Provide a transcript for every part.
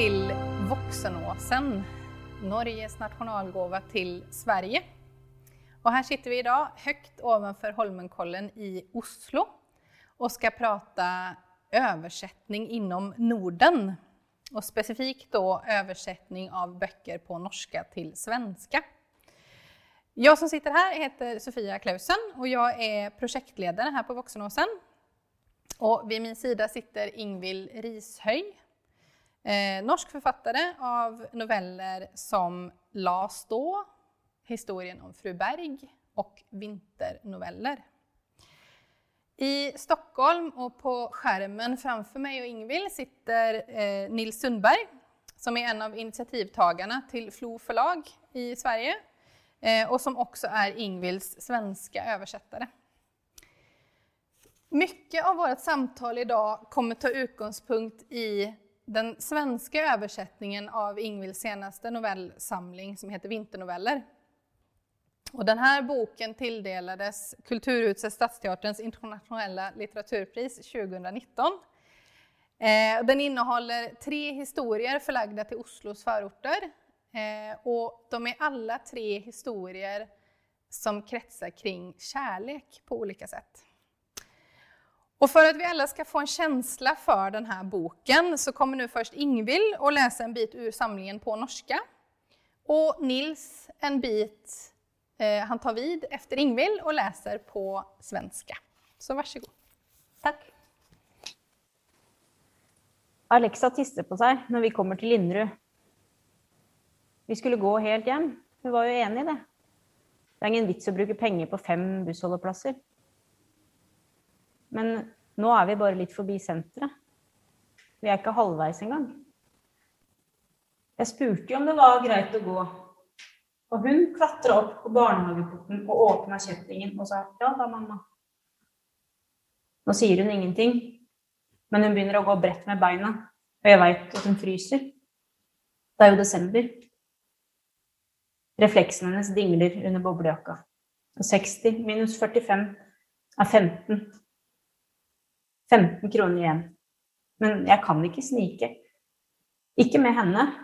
till Voxenåsen, Norges nationalgåva till Sverige. Och här sitter vi idag högt ovanför Holmenkollen i Oslo och ska prata översättning inom Norden. Och specifikt då översättning av böcker på norska till svenska. Jag som sitter här heter Sofia Klausen och jag är projektledare här på Voxenåsen. Och vid min sida sitter Ingvild Rishöj, eh, norsk författare av noveller som Las då, Historien om fru Berg och Vinternoveller. I Stockholm och på skärmen framför mig och Ingvild sitter eh, Nils Sundberg som är en av initiativtagarna till Flo förlag i Sverige eh, och som också är Ingvilds svenska översättare. Mycket av vårt samtal idag kommer ta utgångspunkt i den svenska översättningen av Ingvilds senaste novellsamling som heter Vinternoveller. Och den här boken tilldelades Kulturhuset Stadsteaterns internationella litteraturpris 2019. Eh, den innehåller tre historier förlagda till Oslos förorter. Eh, och de är alla tre historier som kretsar kring kärlek på olika sätt. Och för att vi alla ska få en känsla för den här boken så kommer nu först Ingvild att läsa en bit ur samlingen på norska. Och Nils en bit, eh, han tar vid efter Ingvild och läser på svenska. Så varsågod. Tack. Alexa tisser på sig när vi kommer till Linderud. Vi skulle gå helt hem. Hun var ju enig i det. Det är ingen vits att bruke pengar på fem busshållplatser. Men nu är vi bara lite förbi centret. Vi är inte halvvägs engang. Jag spurte om det var greit att gå. Och hon klättrade upp på barnehageporten och öppnade kättingen och sa ja da, mamma. Nu säger hon ingenting, men hon börjar gå brett med benen. Och jag vet att hon fryser. Det är ju december. Refleksen hennes dingler under boblejacka. Och 60 minus 45 är 15. 15 kronor igen. Men jag kan inte snika. Inte med henne.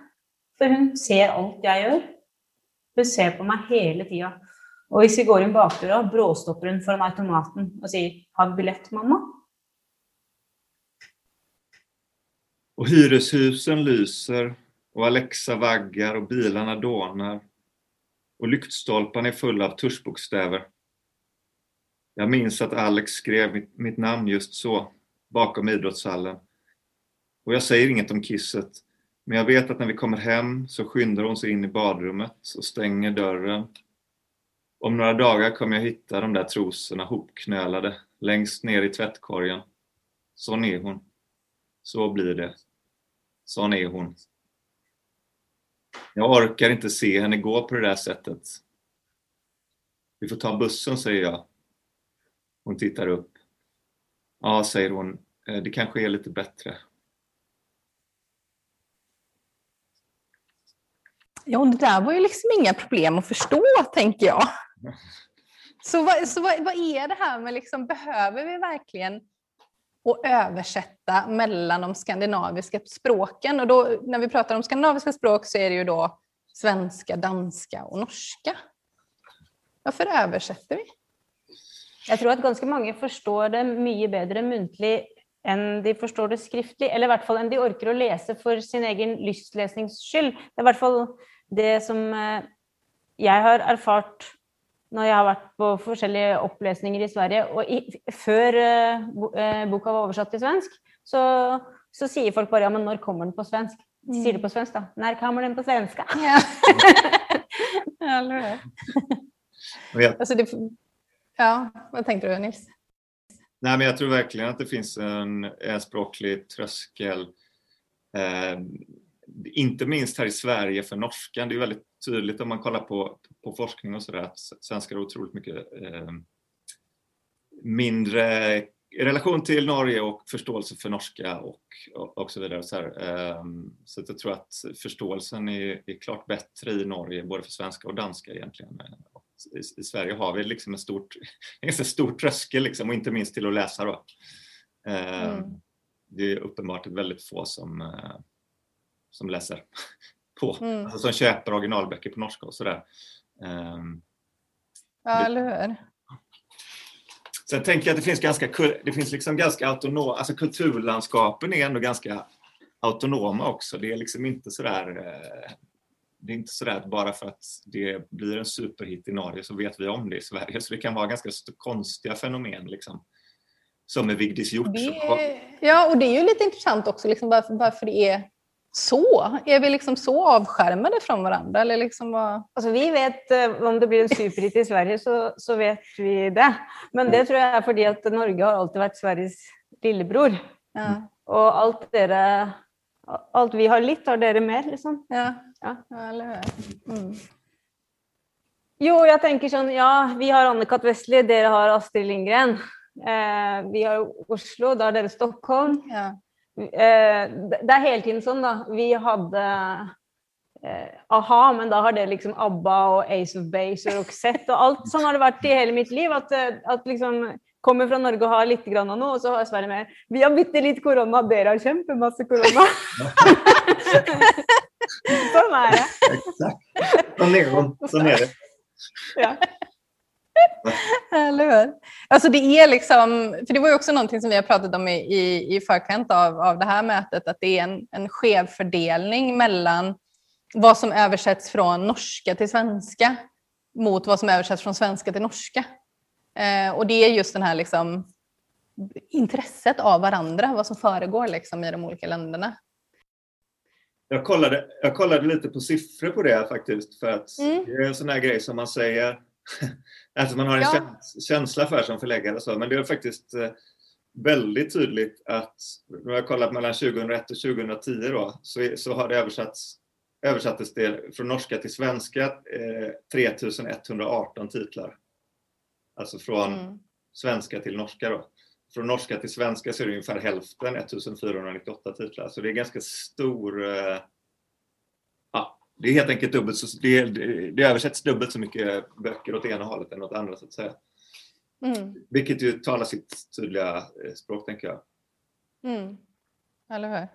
För hon ser allt jag gör. Hon ser på mig hela tiden. Och om vi går in bakdörra, bråstoppar hon foran automaten och säger ”Har vi biljett, mamma?” Och hyreshusen lyser och Alexa vaggar och bilarna dånar och lyktstolparna är fulla av tuschbokstäver. Jag minns att Alex skrev mitt, mitt namn just så, bakom idrottshallen. Och jag säger inget om kisset, men jag vet att när vi kommer hem så skyndar hon sig in i badrummet och stänger dörren. Om några dagar kommer jag hitta de där trosorna hopknölade längst ner i tvättkorgen. Sån är hon. Så blir det. Sån är hon. Jag orkar inte se henne gå på det där sättet. Vi får ta bussen, säger jag. Hon tittar upp. Ja, säger hon, det kanske är lite bättre. Ja, det där var ju liksom inga problem att förstå, tänker jag. Så, vad, så vad, vad är det här med, liksom, behöver vi verkligen att översätta mellan de skandinaviska språken? Och då, när vi pratar om skandinaviska språk så är det ju då svenska, danska och norska. Varför översätter vi? Jag tror att ganska många förstår det mycket bättre muntligt än de förstår det skriftligt, eller i alla fall än de orkar att läsa för sin egen lystläsnings skull. Det är i alla fall det som eh, jag har erfart när jag har varit på olika uppläsningar i Sverige. Och i, för uh, boken var översatt till svensk så, så säger folk bara ja, men när kommer den på svensk? De säger det på svenska då. När kommer den på svenska? Ja, eller hur? Alltså det, Ja, vad tänkte du Nils? Nej, men jag tror verkligen att det finns en, en språklig tröskel. Eh, inte minst här i Sverige för norskan. Det är väldigt tydligt om man kollar på, på forskning och sådär att svenskar har otroligt mycket eh, mindre i relation till Norge och förståelse för norska och, och, och så vidare. Så, eh, så jag tror att förståelsen är, är, klart bättre i Norge, både för svenska och danska egentligen. Eh, i, Sverige har vi liksom en, stort, en stor tröskel liksom, och inte minst till att läsa. Då. Eh, mm. Det är uppenbart väldigt få som, eh, som läser på, mm. alltså som köper originalböcker på norska och sådär. Um, ja, eller hur? Sen tänker jag att det finns ganska, det finns liksom ganska autonoma, alltså kulturlandskapen är ändå ganska autonoma också. Det är liksom inte sådär eh, det är inte sådär att bara för att det blir en superhit i Norge så vet vi om det i Sverige. Så det kan vara ganska konstiga fenomen. Liksom. Som med Vigdis Hjorth. Ja, och det är ju lite intressant också liksom, varför, varför det är så? Är vi liksom så avskärmade från varandra? Eller liksom vad... alltså, vi vet, eh, om det blir en superhit i Sverige så, så vet vi det. Men det tror jag är för att Norge har alltid varit Sveriges lillebror. Ja. Och allt, dere, allt vi har lite har dere mer. Liksom. Ja. Ja. eller hur? Mm. Jo, jag tänker så, ja, vi har Anne-Kat. Westli, dere har Astrid Lindgren. Eh, vi har Oslo, da har dere Stockholm. Ja. Eh, det är hela tiden så. da. Vi hade eh, aha, men då har det liksom ABBA och Ace of Base och Roxette och allt. Sånn har det varit i hela mitt liv. Att, eh, att liksom kommer från Norge och har lite grann av och så har Sverige med. Vi har bitte lite corona, dere har kjempemasse corona. Sån är det. Exakt. Sån är hon. Sån är det. Ja. Eller hur? Alltså det är liksom, för det var ju också någonting som vi har pratat om i, i, i förkant av, av det här mötet, att det är en, en skev fördelning mellan vad som översätts från norska till svenska mot vad som översätts från svenska till norska. Eh, och det är just den här liksom, intresset av varandra, vad som föregår liksom, i de olika länderna. Jag kollade, jag kollade lite på siffror på det faktiskt, för att mm. det är en sån här grej som man säger Alltså man har en ja. känsla för som förläggare. Så. Men det är faktiskt eh, väldigt tydligt att, när jag kollat mellan 2001 och 2010 då, så, så har det översatts, översattes det från norska till svenska eh, 3118 titlar. Alltså från mm. svenska till norska då. Från norska till svenska så är det ungefär hälften, 1498 titlar. Så det är ganska stor eh, det är helt enkelt dubbelt så, det, det översätts dubbelt så mycket böcker åt ena hållet än åt andra så att säga. Mm. Vilket ju talar sitt tydliga eh, språk tänker jag. Mm. Eller hur?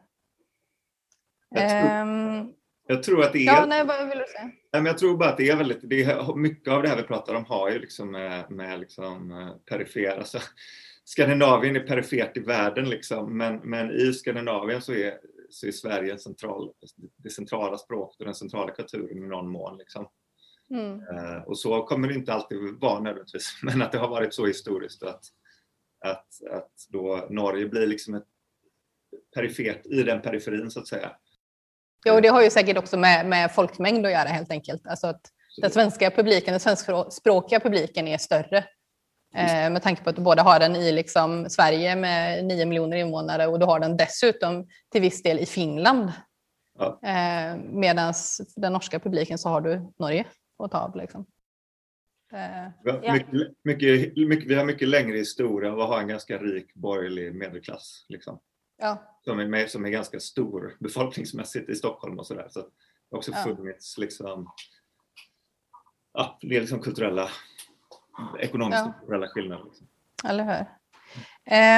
Jag tror, um, jag tror att det är... Ja, nej, vad vill du säga? Nej, men jag tror bara att det är väldigt, det är, mycket av det här vi pratar om har ju liksom med, med liksom eh, perifer, alltså Skandinavien är perifert i världen liksom, men, men i Skandinavien så är så är Sverige central, det centrala språket och den centrala kulturen i någon mån. Liksom. Mm. Uh, och så kommer det inte alltid vara nödvändigtvis, men att det har varit så historiskt att, att, att då Norge blir liksom ett perifert i den periferin så att säga. Jo, det har ju säkert också med, med folkmängd att göra helt enkelt. Alltså att den svenska publiken, den svenskspråkiga publiken är större med tanke på att du både har den i liksom Sverige med 9 miljoner invånare och du har den dessutom till viss del i Finland. Ja. Eh, Medan den norska publiken så har du Norge att ta av. Liksom. Eh, vi, har mycket, ja. mycket, mycket, vi har mycket längre historia och har en ganska rik borgerlig medelklass. Liksom. Ja. Som, är med, som är ganska stor befolkningsmässigt i Stockholm och sådär. Så det har också funnits liksom, ja, det är liksom kulturella ekonomiskt ja. kulturella skillnader. Liksom. Eller hur.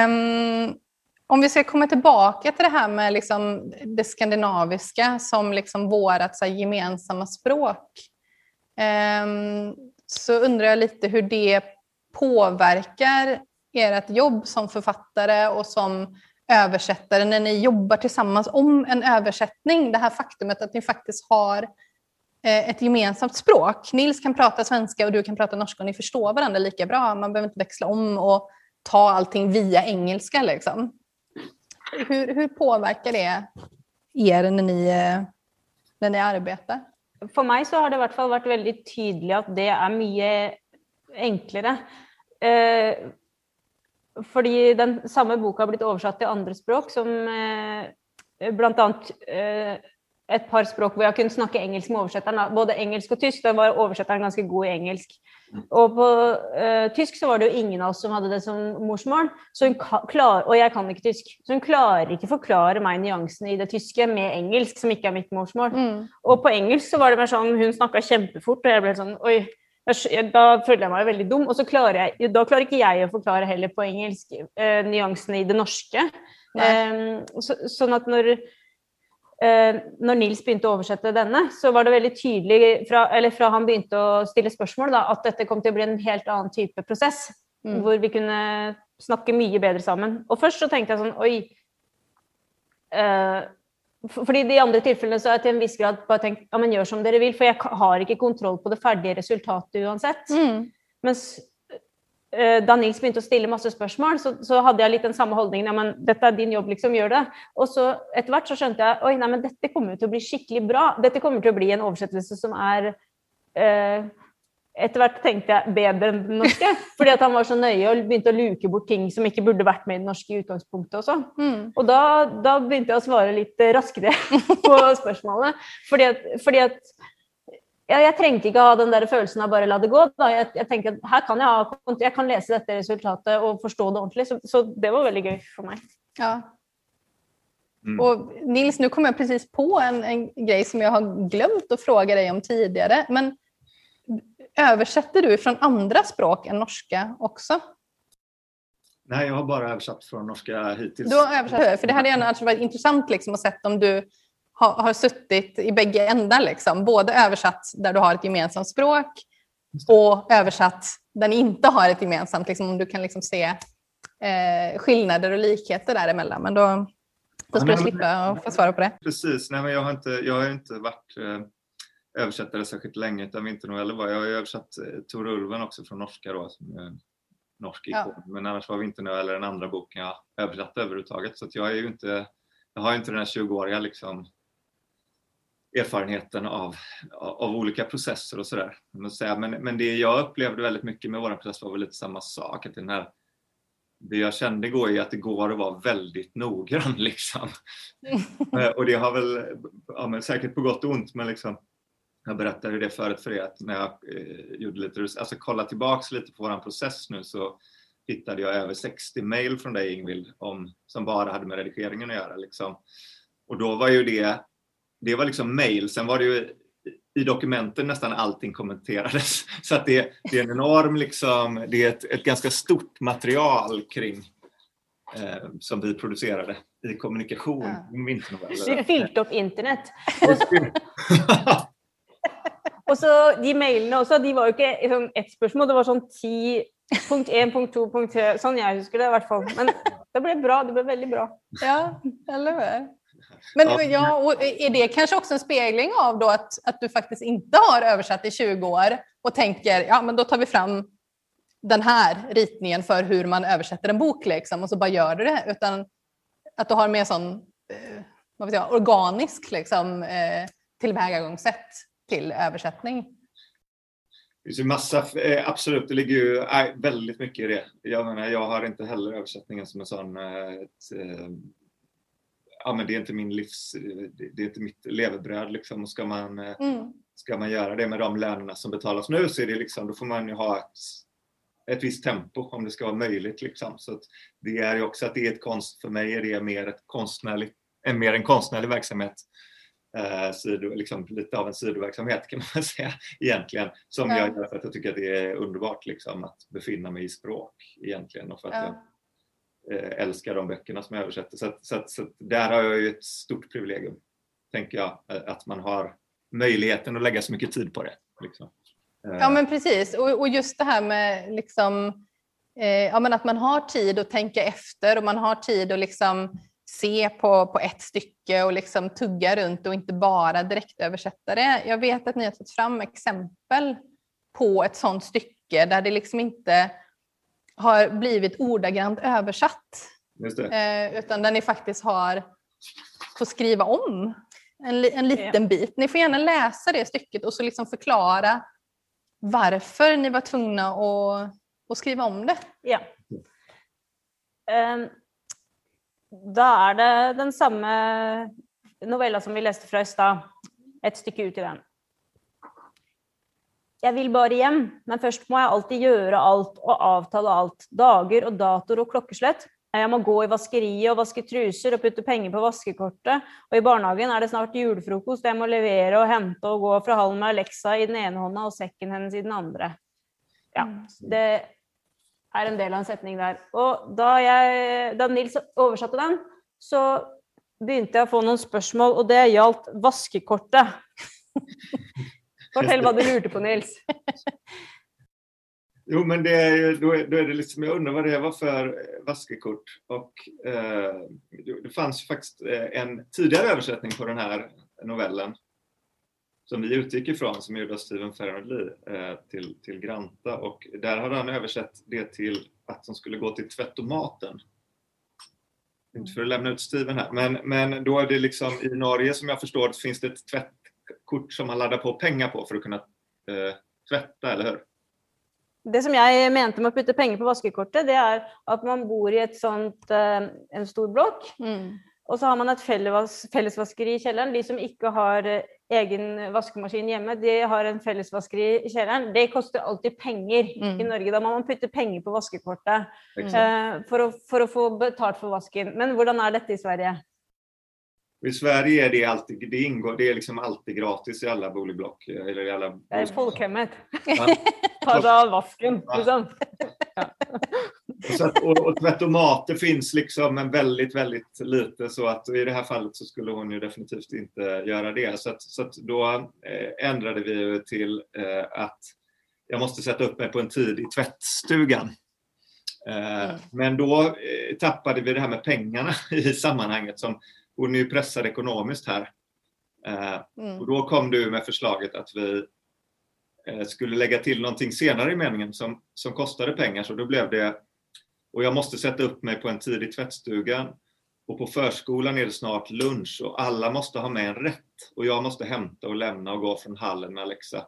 Um, om vi ska komma tillbaka till det här med liksom det skandinaviska som liksom vårt så här, gemensamma språk. Um, så undrar jag lite hur det påverkar ert jobb som författare och som översättare när ni jobbar tillsammans om en översättning. Det här faktumet att ni faktiskt har Eh, ett gemensamt språk. Nils kan prata svenska och du kan prata norska och ni förstår varandra lika bra. Man behöver inte växla om och ta allting via engelska. Liksom. Hur, hur påverkar det er när ni, eh, när ni arbetar? För mig så har det i alla fall varit väldigt tydligt att det är mycket enklare. Eh, för den samma bok har blivit översatt till andra språk som eh, bland annat eh, ett par språk hvor jeg kunne snakke engelsk med oversetteren. Både engelsk og tysk. Da var oversetteren ganske god i engelsk. Og på uh, tysk så var det jo ingen av oss som hadde det som morsmål. Så hun klar, og jeg kan ikke tysk. Så hun klarer ikke forklare meg nyansene i det tyske med engelsk, som ikke er mitt morsmål. Mm. Og på engelsk så var det mer sånn Hun snakka kjempefort, og jeg ble sånn Oi. Jeg, da føler jeg meg veldig dum. Og så klarer jeg, da klarer ikke jeg å forklare heller på engelsk uh, nyansene i det norske. Um, så, sånn at når eh, når Nils begynte å oversette denne, så var det veldig tydelig fra, eller fra han begynte å stille spørsmål, da, at dette kom til å bli en helt annen type prosess. Mm. Hvor vi kunne snakke mye bedre sammen. Og først så tenkte jeg sånn Oi. Eh, for- fordi de andre tilfellene så har jeg til en viss grad bare tenkt ja, men gjør som dere vil, for jeg har ikke kontroll på det ferdige resultatet uansett. Mm. Mens eh, da Nils begynte å stille masse spørsmål, så, så hadde jeg litt den samme holdningen. Ja, men dette er din jobb, liksom, gjør det. Og så etter hvert så skjønte jeg oi, nei, men dette kommer til å bli skikkelig bra. Dette kommer til å bli en oversettelse som er eh, Etter hvert tenkte jeg bedre enn den norske. Fordi at han var så nøye og begynte å luke bort ting som ikke burde vært med i det norske i utgangspunktet også. Mm. Og da, da begynte jeg å svare litt eh, raskere på spørsmålene. Fordi at, fordi at ja, jeg trengte ikke ha den der følelsen av bare la det gå. Da. Jeg, jeg tenker at her kan jeg, ha, jeg kan lese dette resultatet og forstå det ordentlig. Så, så det var veldig gøy for meg. Ja. Mm. Och Nils, nu kom jag precis på en, en grej som jag har glömt att fråga dig om tidigare. Men översätter du från andra språk än norska också? Nej, jag har bara översatt från norska hittills. Du har översatt, för det hade gärna varit intressant liksom att se om du har, har suttit i bägge ändar. Liksom. Både översatt där du har ett gemensamt språk och översatt där ni inte har ett gemensamt. Liksom, om du kan liksom se eh, skillnader och likheter däremellan. Men då, då ska Ja, du slippa att få svara på det. Precis, nej men jag har inte, jag har inte varit eh, översättare särskilt länge utan vinternoveller var jag. har översatt eh, Tor Ulven också från norska då, som är en norsk Ja. ikon. Men annars var vinternoveller den andra boken jag översatt överhuvudtaget. Så jag är ju inte, jag har ju inte den här 20-åriga liksom erfarenheten av, av olika processer och sådär. Men, men det jag upplevde väldigt mycket med vår process var väl lite samma sak. Att den här, det jag kände går är att det går att vara väldigt noggrann. Liksom. Eh, och det har väl, ja, säkert på gott och ont, men liksom, jag berättade det förut för er att när jag eh, gjorde lite, alltså kolla tillbaks lite på våran process nu så hittade jag över 60 mail från dig Ingvild om, som bara hade med redigeringen att göra. Liksom. Och då var ju det, det var liksom mail, sen var det ju i dokumenten nästan allting kommenterades. Så att det, det är en enorm, liksom, det är ett, ett ganska stort material kring eh, som vi producerade i kommunikation Ja. vinternoveller. Vi fylte opp internett. Og så de mailene også, de var jo ikke sånn ett spørsmål, det var sånn ti Punkt 1, punkt 2, punkt 3. Sånn jeg husker det i hvert fall. Men det ble bra. Det ble veldig bra. Ja, eller hur? Men Ja. ja. och är det kanske också en spegling av då att, att du faktiskt inte har översatt i 20 år och tänker ja men då tar vi fram den här ritningen för hur man översätter en bok liksom, och så bara gör du det. Utan att du har mer sån eh, vad vet jag, organisk liksom, eh, tillvägagångssätt till översättning. Det finns ju massa, eh, absolut, det ligger ju väldigt mycket i det. Jag menar, jag har inte heller översättningen som en sån, ett, ja men det är inte min livs, det är inte mitt levebröd liksom. Och ska man, eh, Mm. ska man göra det med de lönerna som betalas nu så är det liksom, då får man ju ha ett, ett visst tempo om det ska vara möjligt liksom. Så det är ju också att det är ett konst, för mig är det mer ett konstnärligt, en, mer en konstnärlig verksamhet. Eh, sido, liksom, lite av en sidoverksamhet kan man säga egentligen. Som Ja. jag gör för att jag tycker att det är underbart liksom, att befinna mig i språk egentligen. Och för att Ja. jag Eh, älskar de böckerna som jag översätter. Så, att, så, att, så att där har jag ju ett stort privilegium, tänker jag, eh, att man har möjligheten att lägga så mycket tid på det. Liksom. Eh. Ja men precis och, och just det här med liksom, eh, ja, men att man har tid att tänka efter och man har tid att liksom se på, på ett stycke och liksom tugga runt och inte bara direktöversätta det. Jag vet att ni har tagit fram exempel på ett sådant stycke där det liksom inte har blivit ordagrant översatt Just det. eh, utan där ni faktiskt har fått skriva om en, en liten bit. Ni får gärna läsa det stycket och så liksom förklara varför ni var tvungna att, att skriva om det. Ja. Um, da er det den samme novella som vi leste fra i stad. Et stykke ut i den. Jeg vil bare hjem, men først må jeg alltid gjøre alt og avtale alt. Dager og datoer og klokkeslett. Jeg må gå i vaskeriet og vaske truser og putte penger på vaskekortet. Og i barnehagen er det snart julefrokost. Jeg må levere og hente og gå fra hallen med Alexa i den ene hånda og sekken hennes i den andre. Ja, det er en del av en setning der. Og da, jeg, da Nils oversatte den, så jeg å få noen spørsmål, og det gjaldt vaskekortet. Fortell hva du lurte på, Nils. Jo, men det är, ju- då, är, då är det liksom, jag undrar vad det var för eh, vaskekort. Och, eh, det- fanns faktiskt eh, en tidigare översättning på den här novellen som vi utgick ifrån, som gjordes av Stephen Farrelly eh, till, till Granta. Och där hade han översatt det till att de skulle gå till tvättomaten. Inte för att lämna ut Steven här, men, men då är det liksom i Norge som jag förstår finns det ett tvättkort som man laddar på pengar på för att kunna eh, tvätta, eller hur? Det som jeg mente med å putte penger på vaskekortet, det er at man bor i et sånt, eh, en stor blokk, Mm. og så har man et fellesvas fellesvaskeri i kjelleren. De som ikke har eh, egen vaskemaskin hjemme, de har en fellesvaskeri i kjelleren. Det koster alltid penger Mm. i Norge. Da må man putte penger på vaskekortet eh, for, å, for å få betalt for vasken. Men hvordan er dette i Sverige? I Sverige är det alltid, det ingår, det är liksom alltid gratis i alla boligblock. eh, Eller i alla Det er folkehemmet. Ja. Ta deg av vasken, Ja. liksom. Och, så att, och, och tvättomater finns liksom men väldigt, väldigt lite så att i det här fallet så skulle hon ju definitivt inte göra det. Så att, så att då eh, ändrade vi ju till eh, att jag måste sätta upp mig på en tid i tvättstugan. Eh, Mm. Men då tappade vi det här med pengarna i sammanhanget som hon är ju pressad ekonomiskt här. Eh, Mm. och då kom du med förslaget att vi eh, skulle lägga till någonting senare i meningen som, som kostade pengar. Så då blev det, och jag måste sätta upp mig på en tid i tvättstugan. Och på förskolan är det snart lunch och alla måste ha med en rätt. Och jag måste hämta och lämna och gå från hallen med Alexa.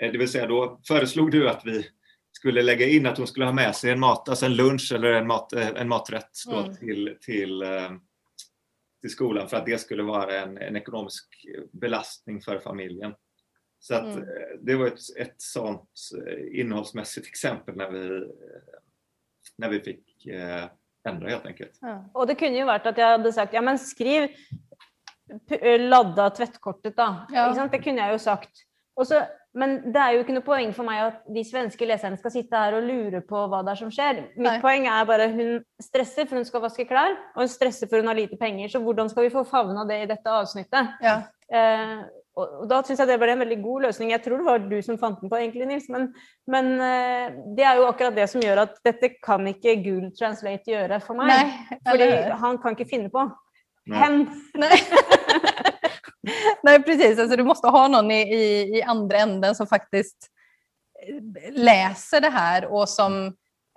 Eh, Det vill säga då föreslog du att vi skulle lägga in att hon skulle ha med sig en mat, alltså en lunch eller en, mat, en maträtt då Mm. till, till, till skolan för att det skulle vara en, en ekonomisk belastning för familjen. Så att Mm. eh, det var ett, ett sånt eh, innehållsmässigt exempel när vi, eh, när vi fick eh, ändra helt enkelt. Ja. Og det kunne jo vært at jeg hadde sagt ja, men skriv ladda tvettkortet, da. Ja. Det kunne jeg jo sagt. Og så, men det er jo ikke noe poeng for meg at de svenske leserne skal sitte her og lure på hva det er som skjer. Mitt Nei. poeng er bare hun stresser for hun skal vaske klær, og hun stresser for hun har lite penger. Så hvordan skal vi få favna det i dette avsnittet? Ja. Eh, og, og da syns jeg det ble en veldig god løsning. Jeg tror det var du som fant den på, egentlig, Nils. Men, men eh, det er jo akkurat det som gjør at dette kan ikke Google Translate gjøre for meg. Nej, hur? han kan ikke finne på. Nej. Hen. Nej. Nej, precis. Alltså, du måste ha någon i, i, i andra änden som faktiskt eh, läser det här och som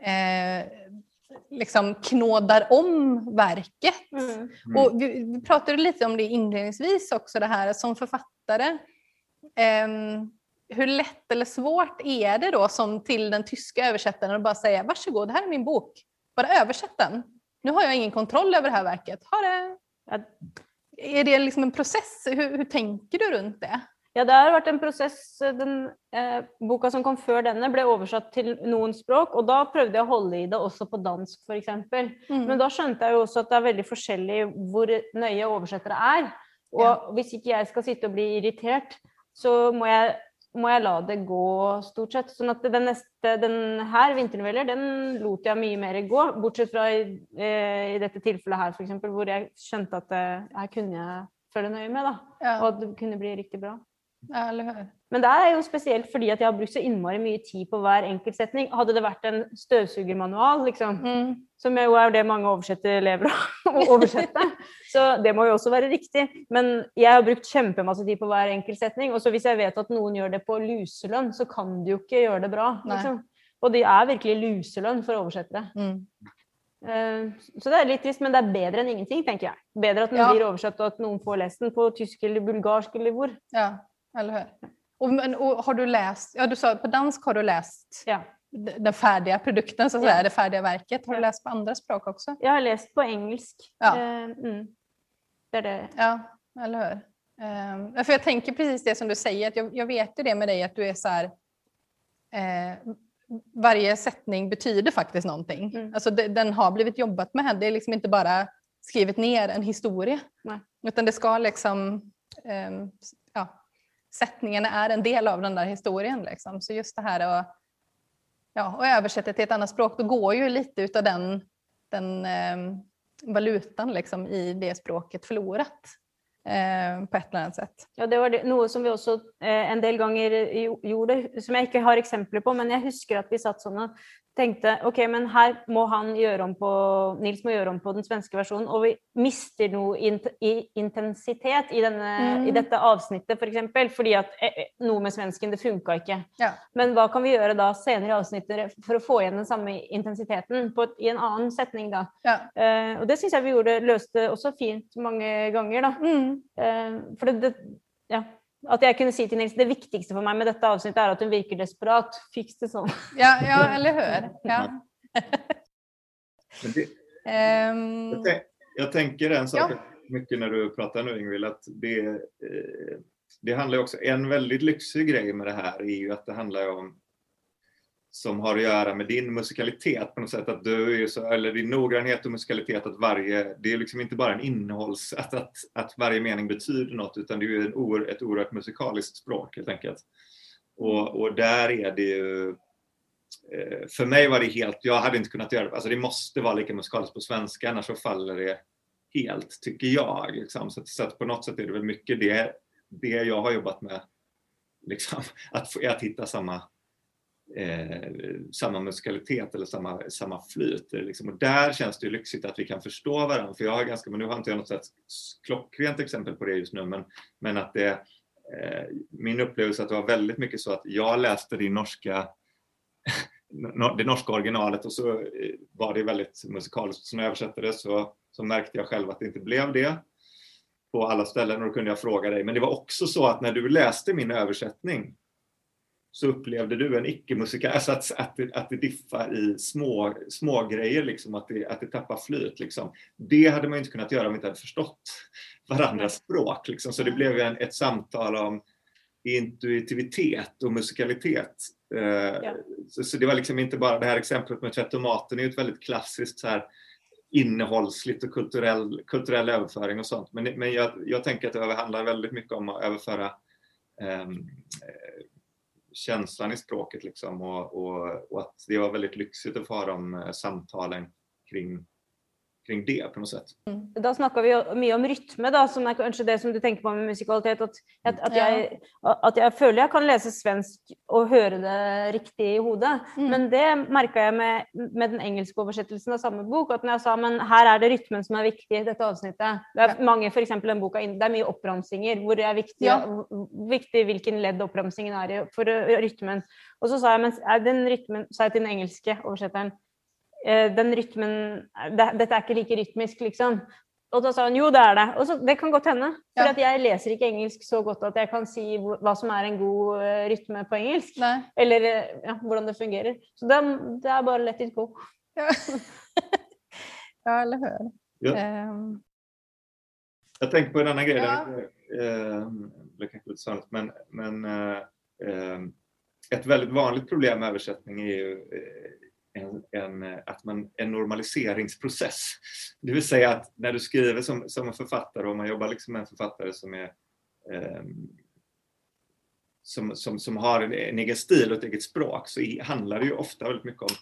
eh, liksom knådar om verket. Mm. Och vi, vi pratade lite om det inledningsvis också, det här som författare. ehm, hur lätt eller svårt är det då som till den tyska översättaren att bara säga varsågod, det här är min bok, bara översätt den. Nu har jag ingen kontroll över det här verket. Ha det. Ja. Är det liksom en process? Hur, hur tänker du runt det? Ja, det har vært en prosess. Den eh, boka som kom før denne, ble oversatt til noen språk, og da prøvde jeg å holde i det også på dansk, f.eks. Mm. Men da skjønte jeg jo også at det er veldig forskjellig hvor nøye oversettere er. Og Ja. hvis ikke jeg skal sitte og bli irritert, så må jeg, må jeg la det gå, stort sett. Sånn at den neste, den her, 'Vinternoveller', den lot jeg mye mer gå. Bortsett fra i, eh, i dette tilfellet her, f.eks., hvor jeg skjønte at det, her kunne jeg følge nøye med, da. Og ja, at det kunne bli riktig bra. Ja, eller hur? Men det er jo spesielt fordi at jeg har brukt så innmari mye tid på hver enkelt setning. Hadde det vært en støvsugermanual, liksom, Mm. som jo er det mange oversettere lever av å oversette, så det må jo også være riktig. Men jeg har brukt kjempemasse tid på hver enkelt setning. Og så hvis jeg vet at noen gjør det på luselønn, så kan de jo ikke gjøre det bra. Liksom. Og det er virkelig luselønn for oversettere. Mm. Eh, Så det er litt trist, men det er bedre enn ingenting, tenker jeg. Bedre at den Ja. blir oversatt, og at noen får lest den på tysk eller bulgarsk eller hvor. Ja, eller hur? Och, men, och har du läst, ja du sa på dansk har du läst Ja. den färdiga produkten, så att Ja. säga, det färdiga verket. Har du Ja. läst på andra språk också? Jeg har lest på engelsk. Ja. Eh, mm. Det er det. Ja, eller hur? Ja, för jag tänker precis det som du säger, att jag, jag vet ju det med dig att du är så här, eh, varje sättning betyder faktiskt någonting. Mm. Alltså det, den har blivit jobbat med, det är liksom inte bara skrivit ner en historia. Nej. Utan det ska liksom, ja, sättningarna är en del av den där historien. Liksom. Så just det här att ja, och översätta till ett annat språk, då går ju lite utav den, den eh, valutan liksom, i det språket förlorat eh, på ett eller annat sätt. Ja, det var det, något som vi också eh, en del gånger gjorde, som jag inte har exempel på, men jag husker att vi satt sådana og tenkte ok, men her må han gjøre om på Nils må gjøre om på den svenske versjonen. Og vi mister noe int i intensitet i, denne, mm. i dette avsnittet, f.eks. For eksempel, fordi at eh, eh, noe med svensken, det funka ikke. Ja. Men hva kan vi gjøre da senere i avsnittet for å få igjen den samme intensiteten på, i en annen setning, da? Ja. Uh, og det syns jeg vi gjorde, løste også fint mange ganger, da. Mm. Uh, for det, det ja. Att jag kunde säga till Nils, det viktigaste för mig med detta avsnitt är att hon verkar desperat. Fix det så. Ja, ja eller hur? Ja. det, um, jag, jag, tänker en sak ja. mycket när du pratar nu Ingvild, att det, eh, det handlar också, en väldigt lyxig grej med det här är ju att det handlar om som har att göra med din musikalitet på något sätt. Att du är så, eller din noggrannhet och musikalitet, att varje, det är liksom inte bara en innehålls, att, att, att varje mening betyder något, utan det är ju en, ett oerhört musikaliskt språk helt enkelt. Och, och där är det ju, eh, för mig var det helt, jag hade inte kunnat göra det, alltså det måste vara lika musikaliskt på svenska, annars så faller det helt, tycker jag. Liksom. Så, så att på något sätt är det väl mycket det, det jag har jobbat med, liksom, att, att hitta samma eh, samma musikalitet eller samma, samma flyt. Liksom. Och där känns det ju lyxigt att vi kan förstå varandra. För jag har ganska, men nu har inte jag något sätt klockrent exempel på det just nu, men, men att det, eh, min upplevelse att det var väldigt mycket så att jag läste din norska det norska originalet och så eh, var det väldigt musikaliskt. Så när jag översatte det så, så märkte jag själv att det inte blev det på alla ställen och då kunde jag fråga dig. Men det var också så att när du läste min översättning så upplevde du en icke-musikal, alltså att, att, det, att det diffar i små, små grejer liksom, att det, att det tappar flyt. Liksom. Det hade man inte kunnat göra om vi inte hade förstått varandras språk. Liksom. Så det blev en, ett samtal om intuitivitet och musikalitet. Uh, ja. så, så, det var liksom inte bara det här exemplet med tvättomaten är ju ett väldigt klassiskt så här, innehållsligt och kulturell, kulturell överföring och sånt. Men, men jag, jag tänker att det handlar väldigt mycket om att överföra um, känslan i språket liksom och, och, och, att det var väldigt lyxigt att få ha de eh, samtalen kring kring det på något sätt. Mm. Da snakker vi mycket om rytme, da, som är kanske det som du tänker på med musikalitet. Att, att, att, jeg, at jeg føler jeg kan läsa svensk och höra det riktigt i huvudet. Mm. Men det märker jag med, med den engelska översättelsen av samma bok. Att när jag sa men här är det rytmen som är viktig i detta avsnittet. Det är ja. mange, för exempel en boka, det är mycket oppramsinger hvor det är viktigt, ja. viktig hvilken ledd oppramsingen är för rytmen. Och så sa jag men den rytmen, sa jag till den engelska översättaren den rytmen det, Dette er ikke like rytmisk, liksom. Og da sa han jo, det er det. Og så, det kan godt hende. For ja. jeg leser ikke engelsk så godt at jeg kan si hva som er en god uh, rytme på engelsk. Nei. Eller ja, hvordan det fungerer. Så det, det, er bare let it go. Ja, ja eller hur. Ja. Um... Jag tänker på en annan grej. Ja. det kanske lite sanligt, men, men uh, ett väldigt vanligt problem med översättning är ju en, en, eh, att man, en normaliseringsprocess. Det vill säga att när du skriver som, som en författare och man jobbar liksom med en författare som är eh, som, som, som har en, en egen stil och ett eget språk så handlar det ju ofta väldigt mycket om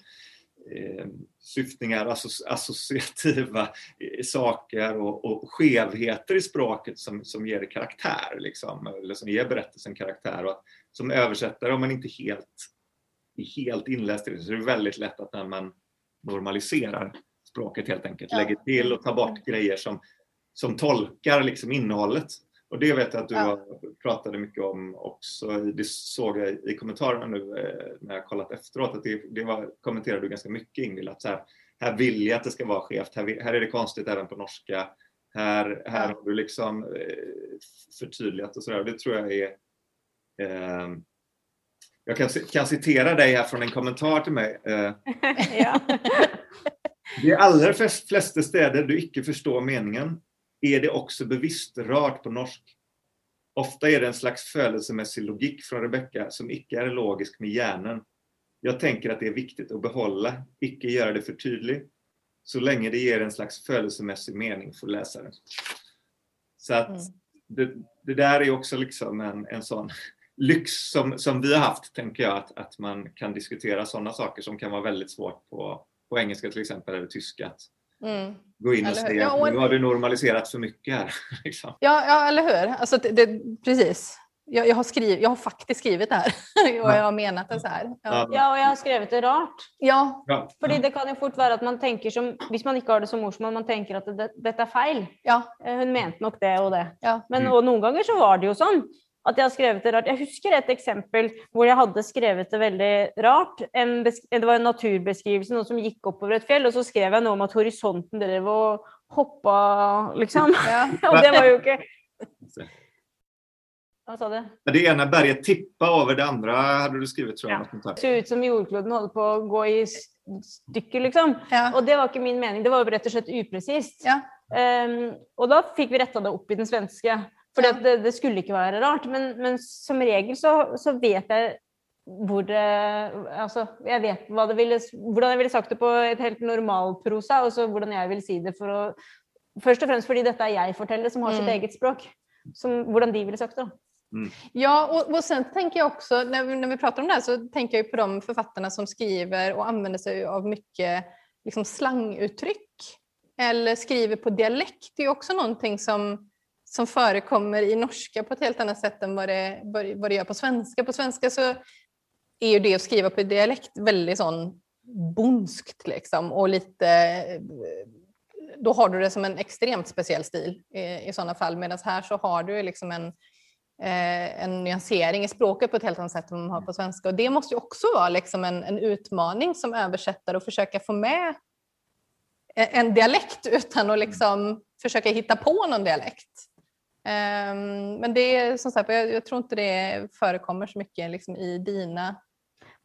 eh, syftningar, associ associativa eh, saker och, och skevheter i språket som, som ger det karaktär, liksom, eller som ger berättelsen karaktär. Och att, som översättare, om man inte helt helt inläst i det så är det väldigt lätt att när man normaliserar språket helt enkelt, ja. lägger till och tar bort mm. grejer som, som tolkar liksom innehållet. Och det vet jag att du ja. pratade mycket om också, det såg jag i kommentarerna nu eh, när jag kollat efteråt, att det, det var, kommenterade du ganska mycket Ingvild, att så här, här vill jag att det ska vara skevt, här, här är det konstigt även på norska, här, här ja. har du liksom eh, förtydligat och sådär. Det tror jag är eh, jag kan, kan citera dig här från en kommentar till mig. Eh. ja. De allra flesta städer du icke förstår meningen är det också bevisst rart på norsk. Ofta är det en slags födelsemässig logik från Rebecka som icke är logisk med hjärnan. Jag tänker att det är viktigt att behålla, icke göra det för tydligt, så länge det ger en slags födelsemässig mening för läsaren. Så att mm. det, det, där är också liksom en, en sån lyx som, som vi har haft, tänker jag, att, att man kan diskutera sådana saker som kan vara väldigt svårt på, på engelska till exempel, eller tyska. Att, Mm. gå in och säga Ja, att och- nu har du normaliserat för mycket här. liksom. Ja, ja, eller hur? Alltså, det, det, precis. Jag, jag, har skrivit, jag har faktiskt skrivit det här och jag har menat det så här. Ja, Ja, og jeg har skrevet det rart. ja, Ja. Fordi det kan jo fort være at man tenker som Hvis man ikke har det som morsmål, man tenker at det, dette er feil. ja, Eh, Hun mente nok det og det. ja. Men Mm. og noen ganger så var det jo sånn at jeg har skrevet det rart. Jeg husker et eksempel hvor jeg hadde skrevet det veldig rart. Det var en naturbeskrivelse, noe som gikk oppover et fjell, og så skrev jeg noe om at horisonten drev og hoppa, liksom. ja. Og det var jo ikke Hva sa du? Det ena berget tippa över det andra hade du skrivit tror jag. Ja. Det så ut som jordkloden holder på å gå i stykker, liksom. ja. Og det var ikke min mening. Det var jo rett og slett upresist. ja. Ehm, og da fikk vi retta det opp i den svenske. For Ja. det, det skulle ikke være rart. Men, men som regel så, så vet jeg hvor det Altså, jeg vet det ville, hvordan jeg ville sagt det på et helt normalprosa, og så hvordan jeg vil si det for å Først og fremst fordi dette er jeg forteller, som har sitt Mm. eget språk. Som, hvordan de ville sagt det. Ja, och, och sen tänker jag också, när vi, när vi pratar om det här så tänker jag på de författarna som skriver och använder sig av mycket liksom, slanguttryck. Eller skriver på dialekt. Det är ju också någonting som, som förekommer i norska på ett helt annat sätt än vad det, vad det gör på svenska. På svenska så är ju det att skriva på dialekt väldigt sån bonskt liksom och lite då har du det som en extremt speciell stil i, i sådana fall. Medan här så har du liksom en, eh, en nyansering i språket på ett helt annat sätt än man har på svenska. Och det måste ju också vara liksom en, en utmaning som översättare att försöka få med en, en dialekt utan att liksom försöka hitta på någon dialekt. Ehm, men det är som sagt, jag, jag tror inte det förekommer så mycket liksom i dina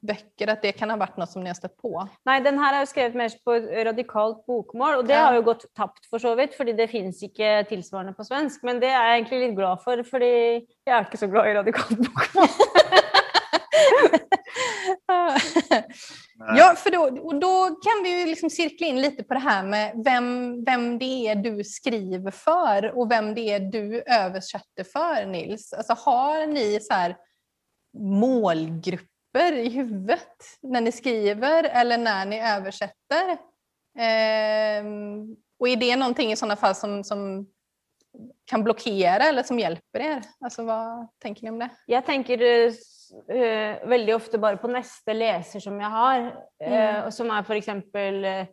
böcker, att det kan ha varit något som ni har stött på. Nei, den her er jo skrevet mer på radikalt bokmål, og det Ja. har jo gått tapt for så vidt, fordi det finnes ikke tilsvarende på svensk. Men det er jeg egentlig litt glad for, fordi jeg er ikke så glad i radikalt bokmål. Ja, för då, och då kan vi ju liksom cirkla in lite på det här med vem, vem det är du skriver för och vem det är du översätter för, Nils. Alltså, har ni så här målgrupper i huvudet när ni skriver eller när ni översätter? Ehm, och är det någonting i sådana fall som, som kan blockera eller som hjälper er? Alltså, vad tänker ni om det? Jeg tenker eh, eh, veldig ofte bare på neste leser som jeg har, eh, Mm. som er f.eks. Uh,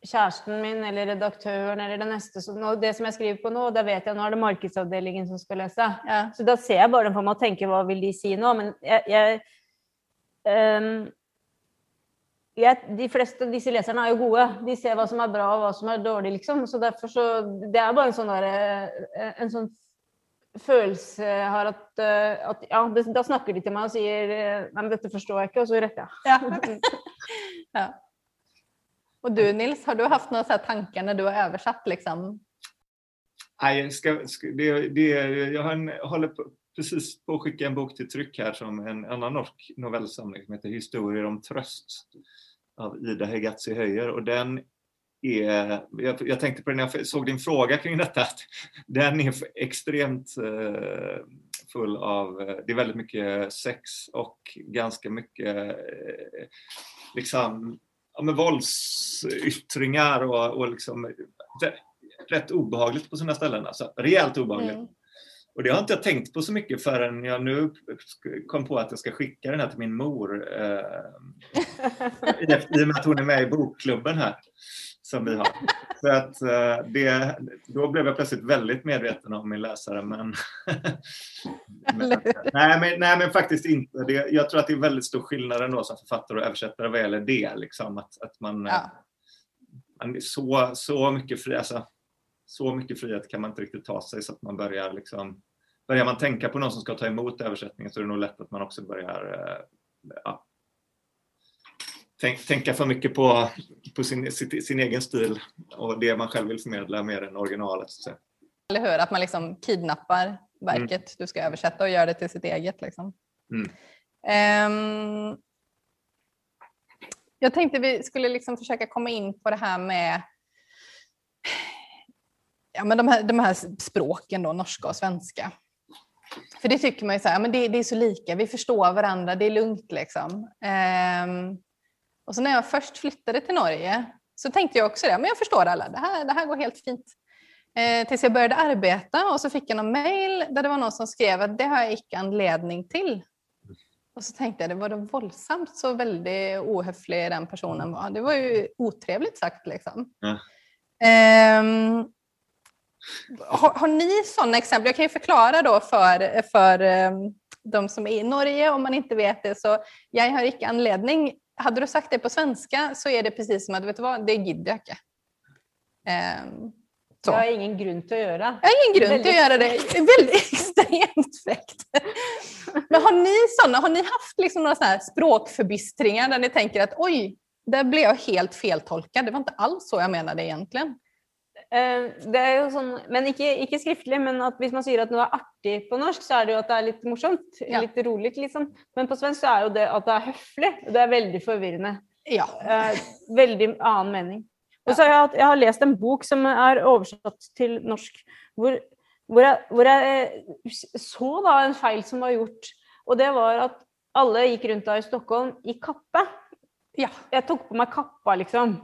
kjæresten min eller redaktøren eller det neste. Som, nå, det som jeg skriver på nå, da vet jeg nå er det markedsavdelingen som skal lese. Ja. Så da ser jeg bare for meg og tenker hva vil de si nå? Men jeg, jeg, ehm, jeg De fleste av disse leserne er jo gode. De ser hva som er bra og hva som er dårlig, liksom. Så derfor så Det er bare en sånn derre En sånn følelse jeg har at, eh, at Ja, det, da snakker de til meg og sier eh, Nei, men dette forstår jeg ikke, og så retter jeg. Ja. ja. Och du Nils, har du haft några så tankar när du har översatt? Liksom? Nej, jag, ska, det, det, jag har en, håller på, precis på att skicka en bok till tryck här som en annan norsk novellsamling som heter Historier om tröst av Ida Hegatzi Höjer och den är, jag, jag tänkte på det när jag såg din fråga kring detta, att den är extremt eh, full av, eh, det är väldigt mycket sex och ganska mycket eh, liksom, ja, men våldsyttringar och, och liksom, rätt obehagligt på sina ställen. Alltså, rejält obehagligt. Mm. Och det har inte jag tänkt på så mycket förrän jag nu kom på att jag ska skicka den här till min mor. Eh, I och med att hon är med i bokklubben här. Som vi har. Så att, eh, det, då blev jag plötsligt väldigt medveten om min läsare. Men, men, nej, men, nej, men faktiskt inte. Det, jag tror att det är väldigt stor skillnad ändå som författare och översättare vad gäller det. Liksom, att, att man, Ja. man så, så mycket fri, alltså, så mycket frihet kan man inte riktigt ta sig så att man börjar liksom Börjar man tänka på någon som ska ta emot översättningen så är det nog lätt att man också börjar eh, ja, tänk, tänka för mycket på, på sin, sin, sin egen stil och det man själv vill förmedla mer än originalet. Så. Eller hur? Att man liksom kidnappar verket du ska översätta och gör det till sitt eget. Liksom. Mm. Ehm, jag tänkte vi skulle liksom försöka komma in på det här med ja, men de, här, de här språken, då, norska och svenska. För det tycker man ju så här, men det, det är så lika, vi förstår varandra, det är lugnt liksom. Ehm, och så när jag först flyttade till Norge Så tänkte jag också det, men jag förstår alla, det här, det här går helt fint. Eh, tills jag började arbeta och så fick jag någon mail där det var någon som skrev att det har jag icke anledning till. Och så tänkte jag, det var då våldsamt så väldigt ohöflig den personen var. Det var ju otrevligt sagt liksom. Ja. Ehm, har, har ni sådana exempel? Jag kan ju förklara då för, för ehm, de som är i Norge om man inte vet det. Så jag har icke anledning. Hade du sagt det på svenska så är det precis som att, vet du vad, det jag inte. Ehm, så. Det har ingen grund till att göra. Jag har ingen grund till att göra det. Är Väldigt extremt fräckt. Men har ni sådana, har ni haft liksom några sådana språkförbistringar där ni tänker att oj, där blev jag helt feltolkad. Det var inte alls så jag menade egentligen. Eh, Det er jo sånn, men ikke, ikke skriftlig, men at hvis man sier at noe er artig på norsk, så er det jo at det er litt morsomt. Ja. Litt rolig, liksom. Men på svensk så er jo det at det er høflig. Det er veldig forvirrende. Ja. Eh, veldig annen mening. Og så har jeg, jeg har lest en bok som er oversatt til norsk, hvor, hvor, jeg, hvor jeg eh, så da en feil som var gjort. Og det var at alle gikk rundt da i Stockholm i kappe. Ja. Jeg tok på meg kappa, liksom.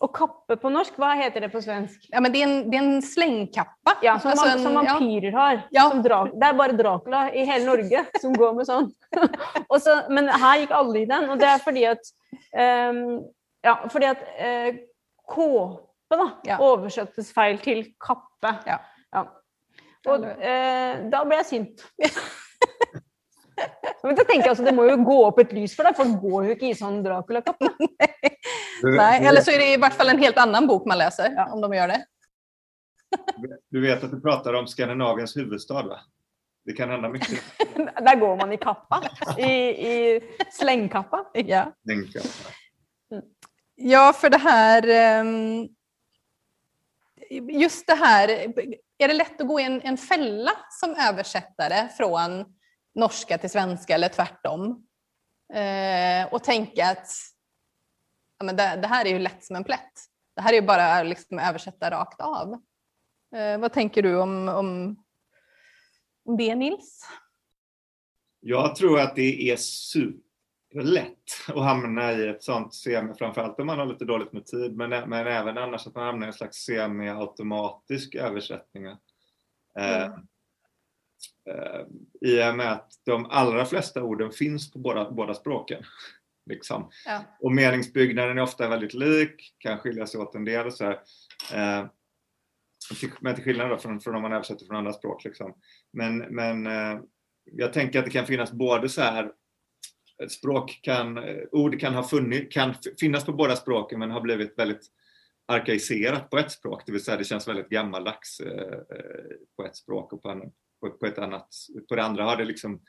Og kappe på norsk, hva heter det på svensk? ja, men det är en, det är en slängkappa. Ja, som, Alltså man, en- som ja. vampyrer har. Ja. Som Dra det er bare Dracula i hele Norge som går med sånn. Og så, men her gikk alle i den, og det er fordi at ehm, Ja, fordi at eh, kåpe da, Ja. oversettes feil til kappe. Ja. Og eh, da ble jeg sint. Men så tenker jeg altså, Det må jo gå opp et lys for deg, folk går jo ikke i sånn Dracula-kappe. Du, eller så är det i vart fall en helt annan bok man läser, Ja. om de gör det. du vet att du pratar om Skandinaviens huvudstad va? Det kan hända mycket. Der går man i kappa. I, i slengkappa. Ja. jag. Ja, för det här... ehm, Just det här, är det lätt att gå i en, en fälla som översättare från norska till svenska eller tvärtom? Eh, och tänka att ja, men det, det här är ju lätt som en plätt. Det här är ju bara att liksom översätta rakt av. Eh, vad tänker du om, om, om det, Nils? Jag tror att det är superlätt att hamna i ett sånt semi, framförallt om man har lite dåligt med tid, men, men även annars att man hamnar i en slags semi-automatisk översättning. Eh, Mm. Eh, I och med att de allra flesta orden finns på båda, båda språken. Liksom. Ja. Och meningsbyggnaden är ofta väldigt lik, kan skilja sig åt en del. Och så här. Eh, men till skillnad från, från om man översätter från andra språk. Liksom. Men, men eh, jag tänker att det kan finnas både så här språk kan, ord kan ha funnit, kan finnas på båda språken men har blivit väldigt arkaiserat på ett språk, det vill säga det känns väldigt gammaldags eh, eh, på ett språk och på, an, på, på ett annat, på det andra har det liksom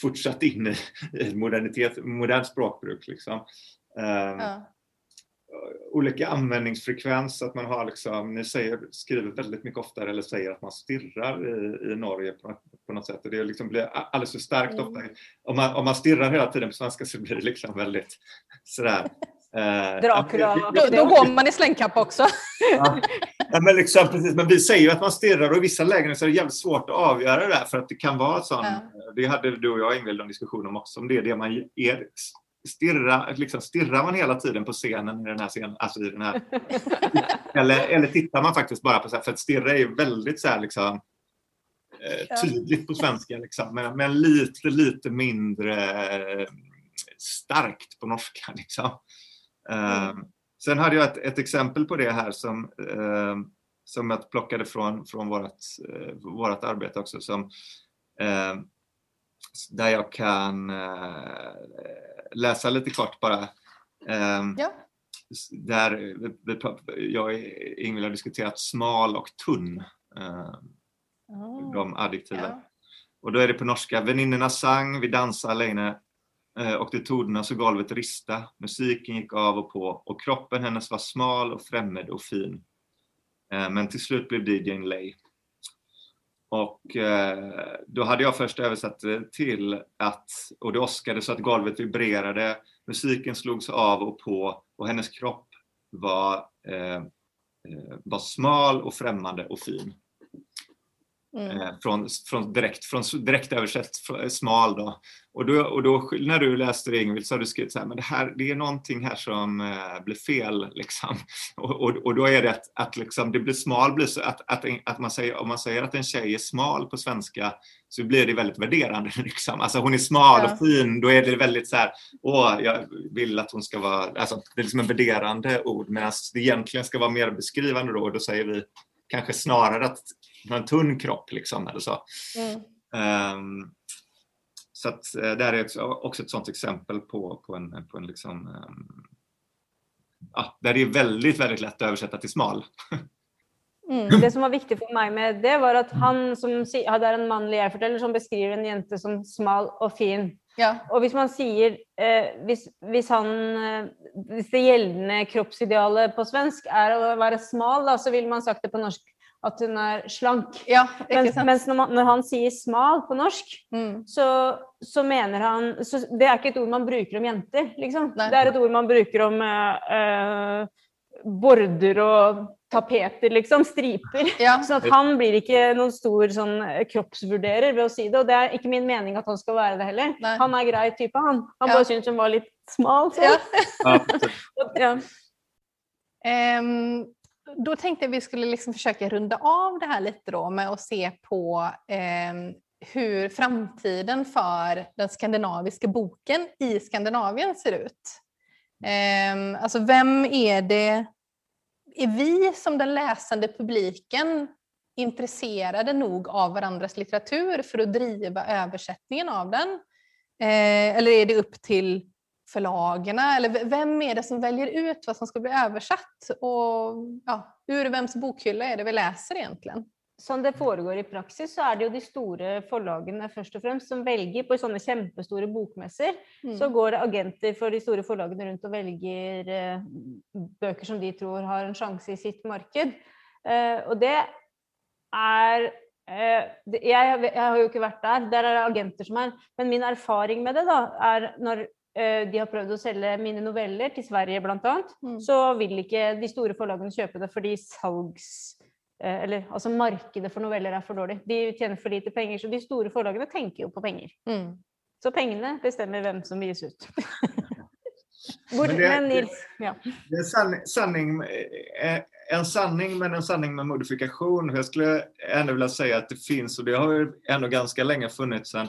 fortsatt in i, modernitet, modernt språkbruk. Liksom. Eh, Ja. olika användningsfrekvens, att man har liksom, ni säger, skriver väldigt mycket oftare eller säger att man stirrar i, i Norge på, något- på något sätt. Och det liksom blir alldeles för starkt Mm. ofta. Om man, om man stirrar hela tiden på svenska så blir det liksom väldigt sådär. Eh, Dracula. ja, Då, då går man i slängkappa också. Ja, ja, men, liksom, precis, men vi säger ju att man stirrar och i vissa lägen så är det jävligt svårt att avgöra det där för att det kan vara sån, Ja. det hade du och jag Ingvild en diskussion om också, om det är det man är, stirra, liksom, stirrar man hela tiden på scenen i den här scenen, alltså i den här, eller, eller tittar man faktiskt bara på så här, för att stirra är ju väldigt så här liksom eh, tydligt på svenska liksom, men, men lite, lite mindre eh, starkt på norska liksom. Eh, Sen hade jag ett, ett exempel på det här som, eh, som jag plockade från, från vårt, eh, vårt arbete också. Som, eh, där jag kan eh, läsa lite kort bara. Ja. Där vi, jag och Ingvild har diskuterat smal och tunn. Eh, de adjektiven. Ja. Och då är det på norska. Väninnorna sang, vi dansade alene Eh, och det tordnade så golvet rista. Musiken gick av och på och kroppen hennes var smal och främmande och fin. Eh, men till slut blev DJn Lay. Och eh, då hade jag först översatt det till att, och det åskade så att golvet vibrerade, musiken slogs av och på och hennes kropp var, var smal och främmande och fin. Mm. Eh, från, från direkt, från direkt översatt smal då. Och då, och då när du läste det Ingvild så har du skrivit så här, men det här, det är någonting här som eh, blir fel liksom. Och, och, och, då är det att, att liksom, det blir smal, blir så att, att, att man säger, om man säger att en tjej är smal på svenska så blir det väldigt värderande liksom. Alltså hon är smal ja. och fin, då är det väldigt så här, åh, jag vill att hon ska vara, alltså det är liksom en värderande ord medan det egentligen ska vara mer beskrivande då och då säger vi kanske snarare att en tunn kropp liksom eller så. Mm. Um, så att uh, det här är också ett sådant exempel på, på en, på en liksom, um, ja, där det är väldigt, väldigt lätt att översätta till smal. Mm. Det som var viktigt för mig med det var att han som hade en manlig hjärnfortällare som beskriver en jente som smal och fin. Ja. Och om man säger, eh, hvis, hvis han, eh, hvis det gällande kroppsidealet på svensk är att vara smal, då, så vill man sagt det på norsk at hun er slank. Ja, mens, mens når, man, når, han sier smal på norsk, mm. så, så, mener han så Det er ikke et ord man bruker om jenter, liksom. Nei. Det er et ord man bruker om uh, uh, border og tapeter, liksom. Striper. Ja. Så at han blir ikke noen stor sånn, kroppsvurderer ved å si det. Og det er ikke min mening at han skal være det heller. Nei. Han er grei type, han. Han ja. bare syns hun var litt smal. Så. Ja. um, då tänkte jag vi skulle liksom försöka runda av det här lite då med att se på eh, hur framtiden för den skandinaviska boken i Skandinavien ser ut. Eh, alltså vem är det, är vi som den läsande publiken intresserade nog av varandras litteratur för att driva översättningen av den? Eh, eller är det upp till förlagarna? Eller vem är det som väljer ut vad som ska bli översatt? Och ja, ur vems bokhylla är det vi läser egentligen? Som det foregår i praxis, så är det ju de stora förlagen först och främst som väljer på sådana jättestora bokmässor. Mm. Så går det agenter för de stora förlagen runt och väljer eh, böcker som de tror har en chans i sitt marknad. Eh, och det är eh, jag, har ju inte varit där, där är det agenter som är, men min erfarenhet med det då är när Eh, de har prøvd å selge mine noveller til Sverige bl.a., mm. så vil ikke de store forlagene kjøpe det fordi salgs... Eh, eller altså markedet for noveller er for dårlig. De tjener for lite penger, så de store forlagene tenker jo på penger. Mm. Så pengene bestemmer hvem som gis ut. Hvor, men det, men Nils, ja. det är sanning, sanning, eh, en sanning men en sanning med modifikation. Jag skulle ändå vilja säga att det finns, och det har ju ändå ganska länge funnits en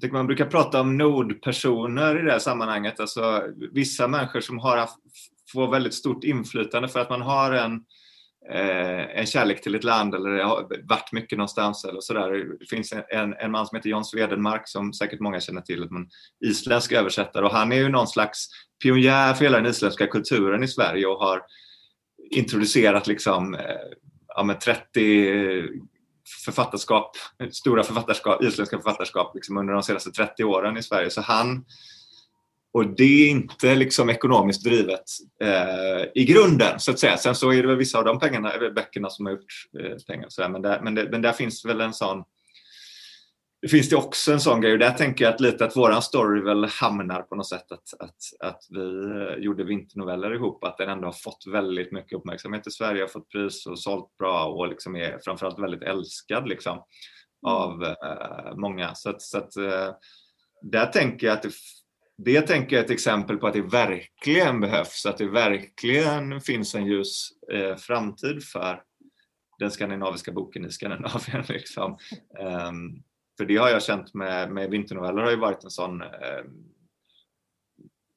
tycker man brukar prata om nodpersoner i det här sammanhanget. Alltså vissa människor som har haft, får väldigt stort inflytande för att man har en, eh, en kärlek till ett land eller har varit mycket någonstans eller sådär. Det finns en, en man som heter John Swedenmark som säkert många känner till, en isländsk översättare och han är ju någon slags pionjär för hela den isländska kulturen i Sverige och har introducerat liksom eh, ja, 30 författarskap, stora författarskap, isländska författarskap liksom under de senaste 30 åren i Sverige. Så han, och det är inte liksom ekonomiskt drivet eh, i grunden så att säga. Sen så är det väl vissa av de pengarna, böckerna som har gjort eh, pengar. Så där, men, där, men, det, men där finns väl en sån det finns det också en sån grej och där tänker jag att lite att våran story väl hamnar på något sätt att, att, att vi eh, gjorde vinternoveller ihop, att den ändå har fått väldigt mycket uppmärksamhet i Sverige, har fått pris och sålt bra och liksom är framförallt väldigt älskad liksom, mm. av uh, många. Så att, så att uh, där tänker jag att det, det tänker jag är ett exempel på att det verkligen behövs, att det verkligen finns en ljus uh, framtid för den skandinaviska boken i Skandinavien. Liksom. Um, för det har jag känt med, med vinternoveller har ju varit en sån eh,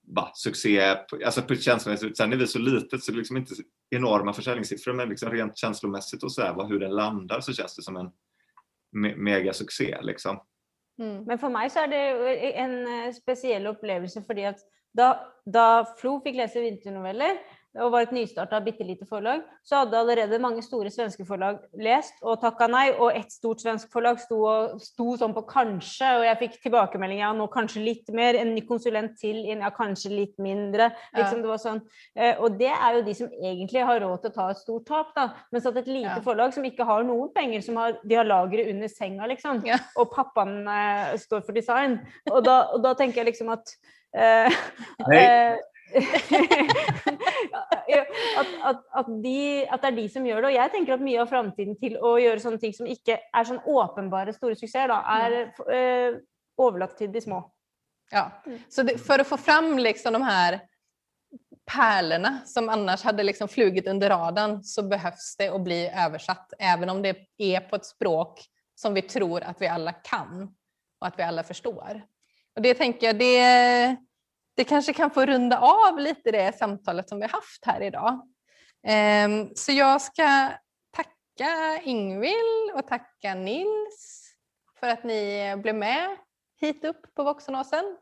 bah, succé, alltså på känslomässigt. Sen är vi så litet så det är liksom inte enorma försäljningssiffror men liksom rent känslomässigt och så här, hur den landar så känns det som en me megasuccé. Liksom. Mm. Men för mig så är det en eh, speciell upplevelse för att då, då Flo fick läsa vinternoveller og var et nystarta bitte lite forlag, så hadde allerede mange store svenske forlag lest og takka nei. Og ett stort svensk forlag sto, sto sånn på kanskje, og jeg fikk tilbakemelding ja, nå kanskje litt mer. En ny konsulent til, ja, kanskje litt mindre. Liksom, ja. det var sånn. Eh, og det er jo de som egentlig har råd til å ta et stort tap. da. Mens at et lite ja. forlag som ikke har noen penger, som har, de har lageret under senga, liksom, ja. og pappaen eh, står for design. Og da, og da tenker jeg liksom at eh, eh at, at, at, de, at, det er de som gjør det. Og jeg tenker at mye av framtiden til å gjøre sånne ting som ikke er sånn åpenbare store suksesser, da, er eh, overlatt till de små. Ja, så det, för att få fram liksom de här pärlorna som annars hade liksom flugit under radarn så behövs det att bli översatt, även om det är på ett språk som vi tror att vi alla kan och att vi alla förstår. Och det tänker jag, det, det kanske kan få runda av lite det samtalet som vi haft här idag. Ehm, så jag ska tacka Ingvild och tacka Nils för att ni blev med hit upp på Voxenåsen.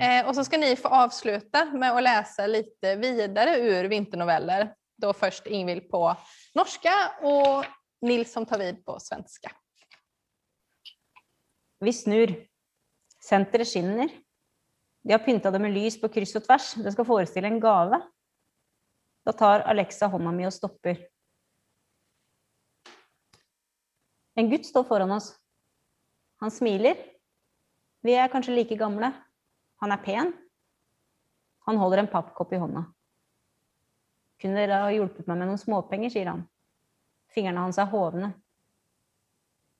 Ehm, och så ska ni få avsluta med att läsa lite vidare ur vinternoveller. Då först Ingvild på norska och Nils som tar vid på svenska. Vi snur. Centret skinner. De har pynta det med ljus på kryss och tvärs. Det ska föreställa en gave. Då tar Alexa handen med och stoppar. En gud står föran oss. Han smiler. Vi är kanske lika gamla. Han är pen. Han håller en pappkopp i handen. Kunde det ha hjälpt mig med några småpengar, säger han. Fingrarna hans är hovna.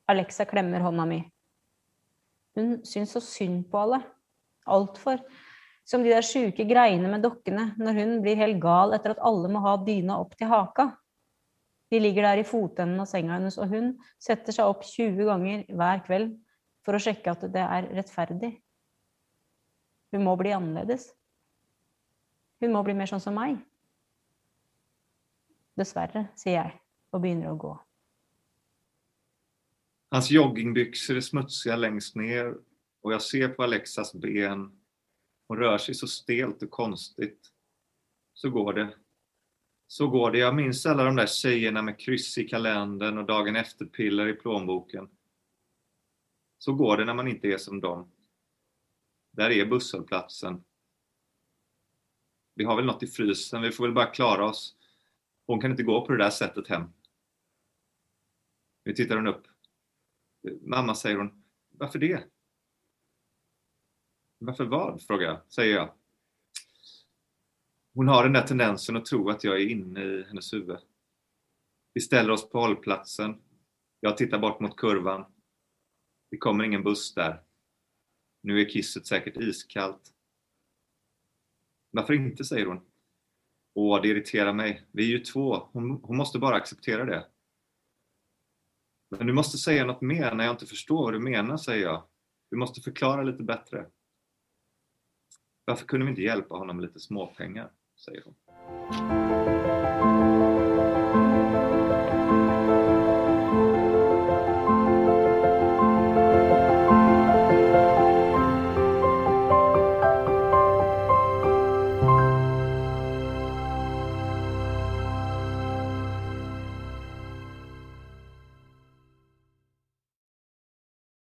Alexa klämmer handen mi. Hon syns så synd på alle. Altfor. Som de der sjuke greiene med dokkene når hun blir helt gal etter at alle må ha dyna opp til haka. De ligger der i fotenden av senga hennes, og hun setter seg opp 20 ganger hver kveld for å sjekke at det er rettferdig. Hun må bli annerledes. Hun må bli mer sånn som meg. Dessverre, sier jeg og begynner å gå. Hans joggingbyxor är smutsiga längst ner och jag ser på Alexas ben. Hon rör sig så stelt och konstigt. Så går det. Så går det. Jag minns alla de där tjejerna med kryss i kalendern och dagen efter-piller i plånboken. Så går det när man inte är som dem. Där är busshållplatsen. Vi har väl något i frysen, vi får väl bara klara oss. Hon kan inte gå på det där sättet hem. Nu tittar hon upp. Mamma, säger hon. Varför det? Varför vad? frågar jag, säger jag. Hon har den där tendensen att tro att jag är inne i hennes huvud. Vi ställer oss på hållplatsen. Jag tittar bort mot kurvan. Det kommer ingen buss där. Nu är kisset säkert iskallt. Varför inte, säger hon. Åh, det irriterar mig. Vi är ju två. Hon, hon måste bara acceptera det. Men du måste säga något mer när jag inte förstår vad du menar, säger jag. Du måste förklara lite bättre. Varför kunde vi inte hjälpa honom med lite småpengar, säger hon.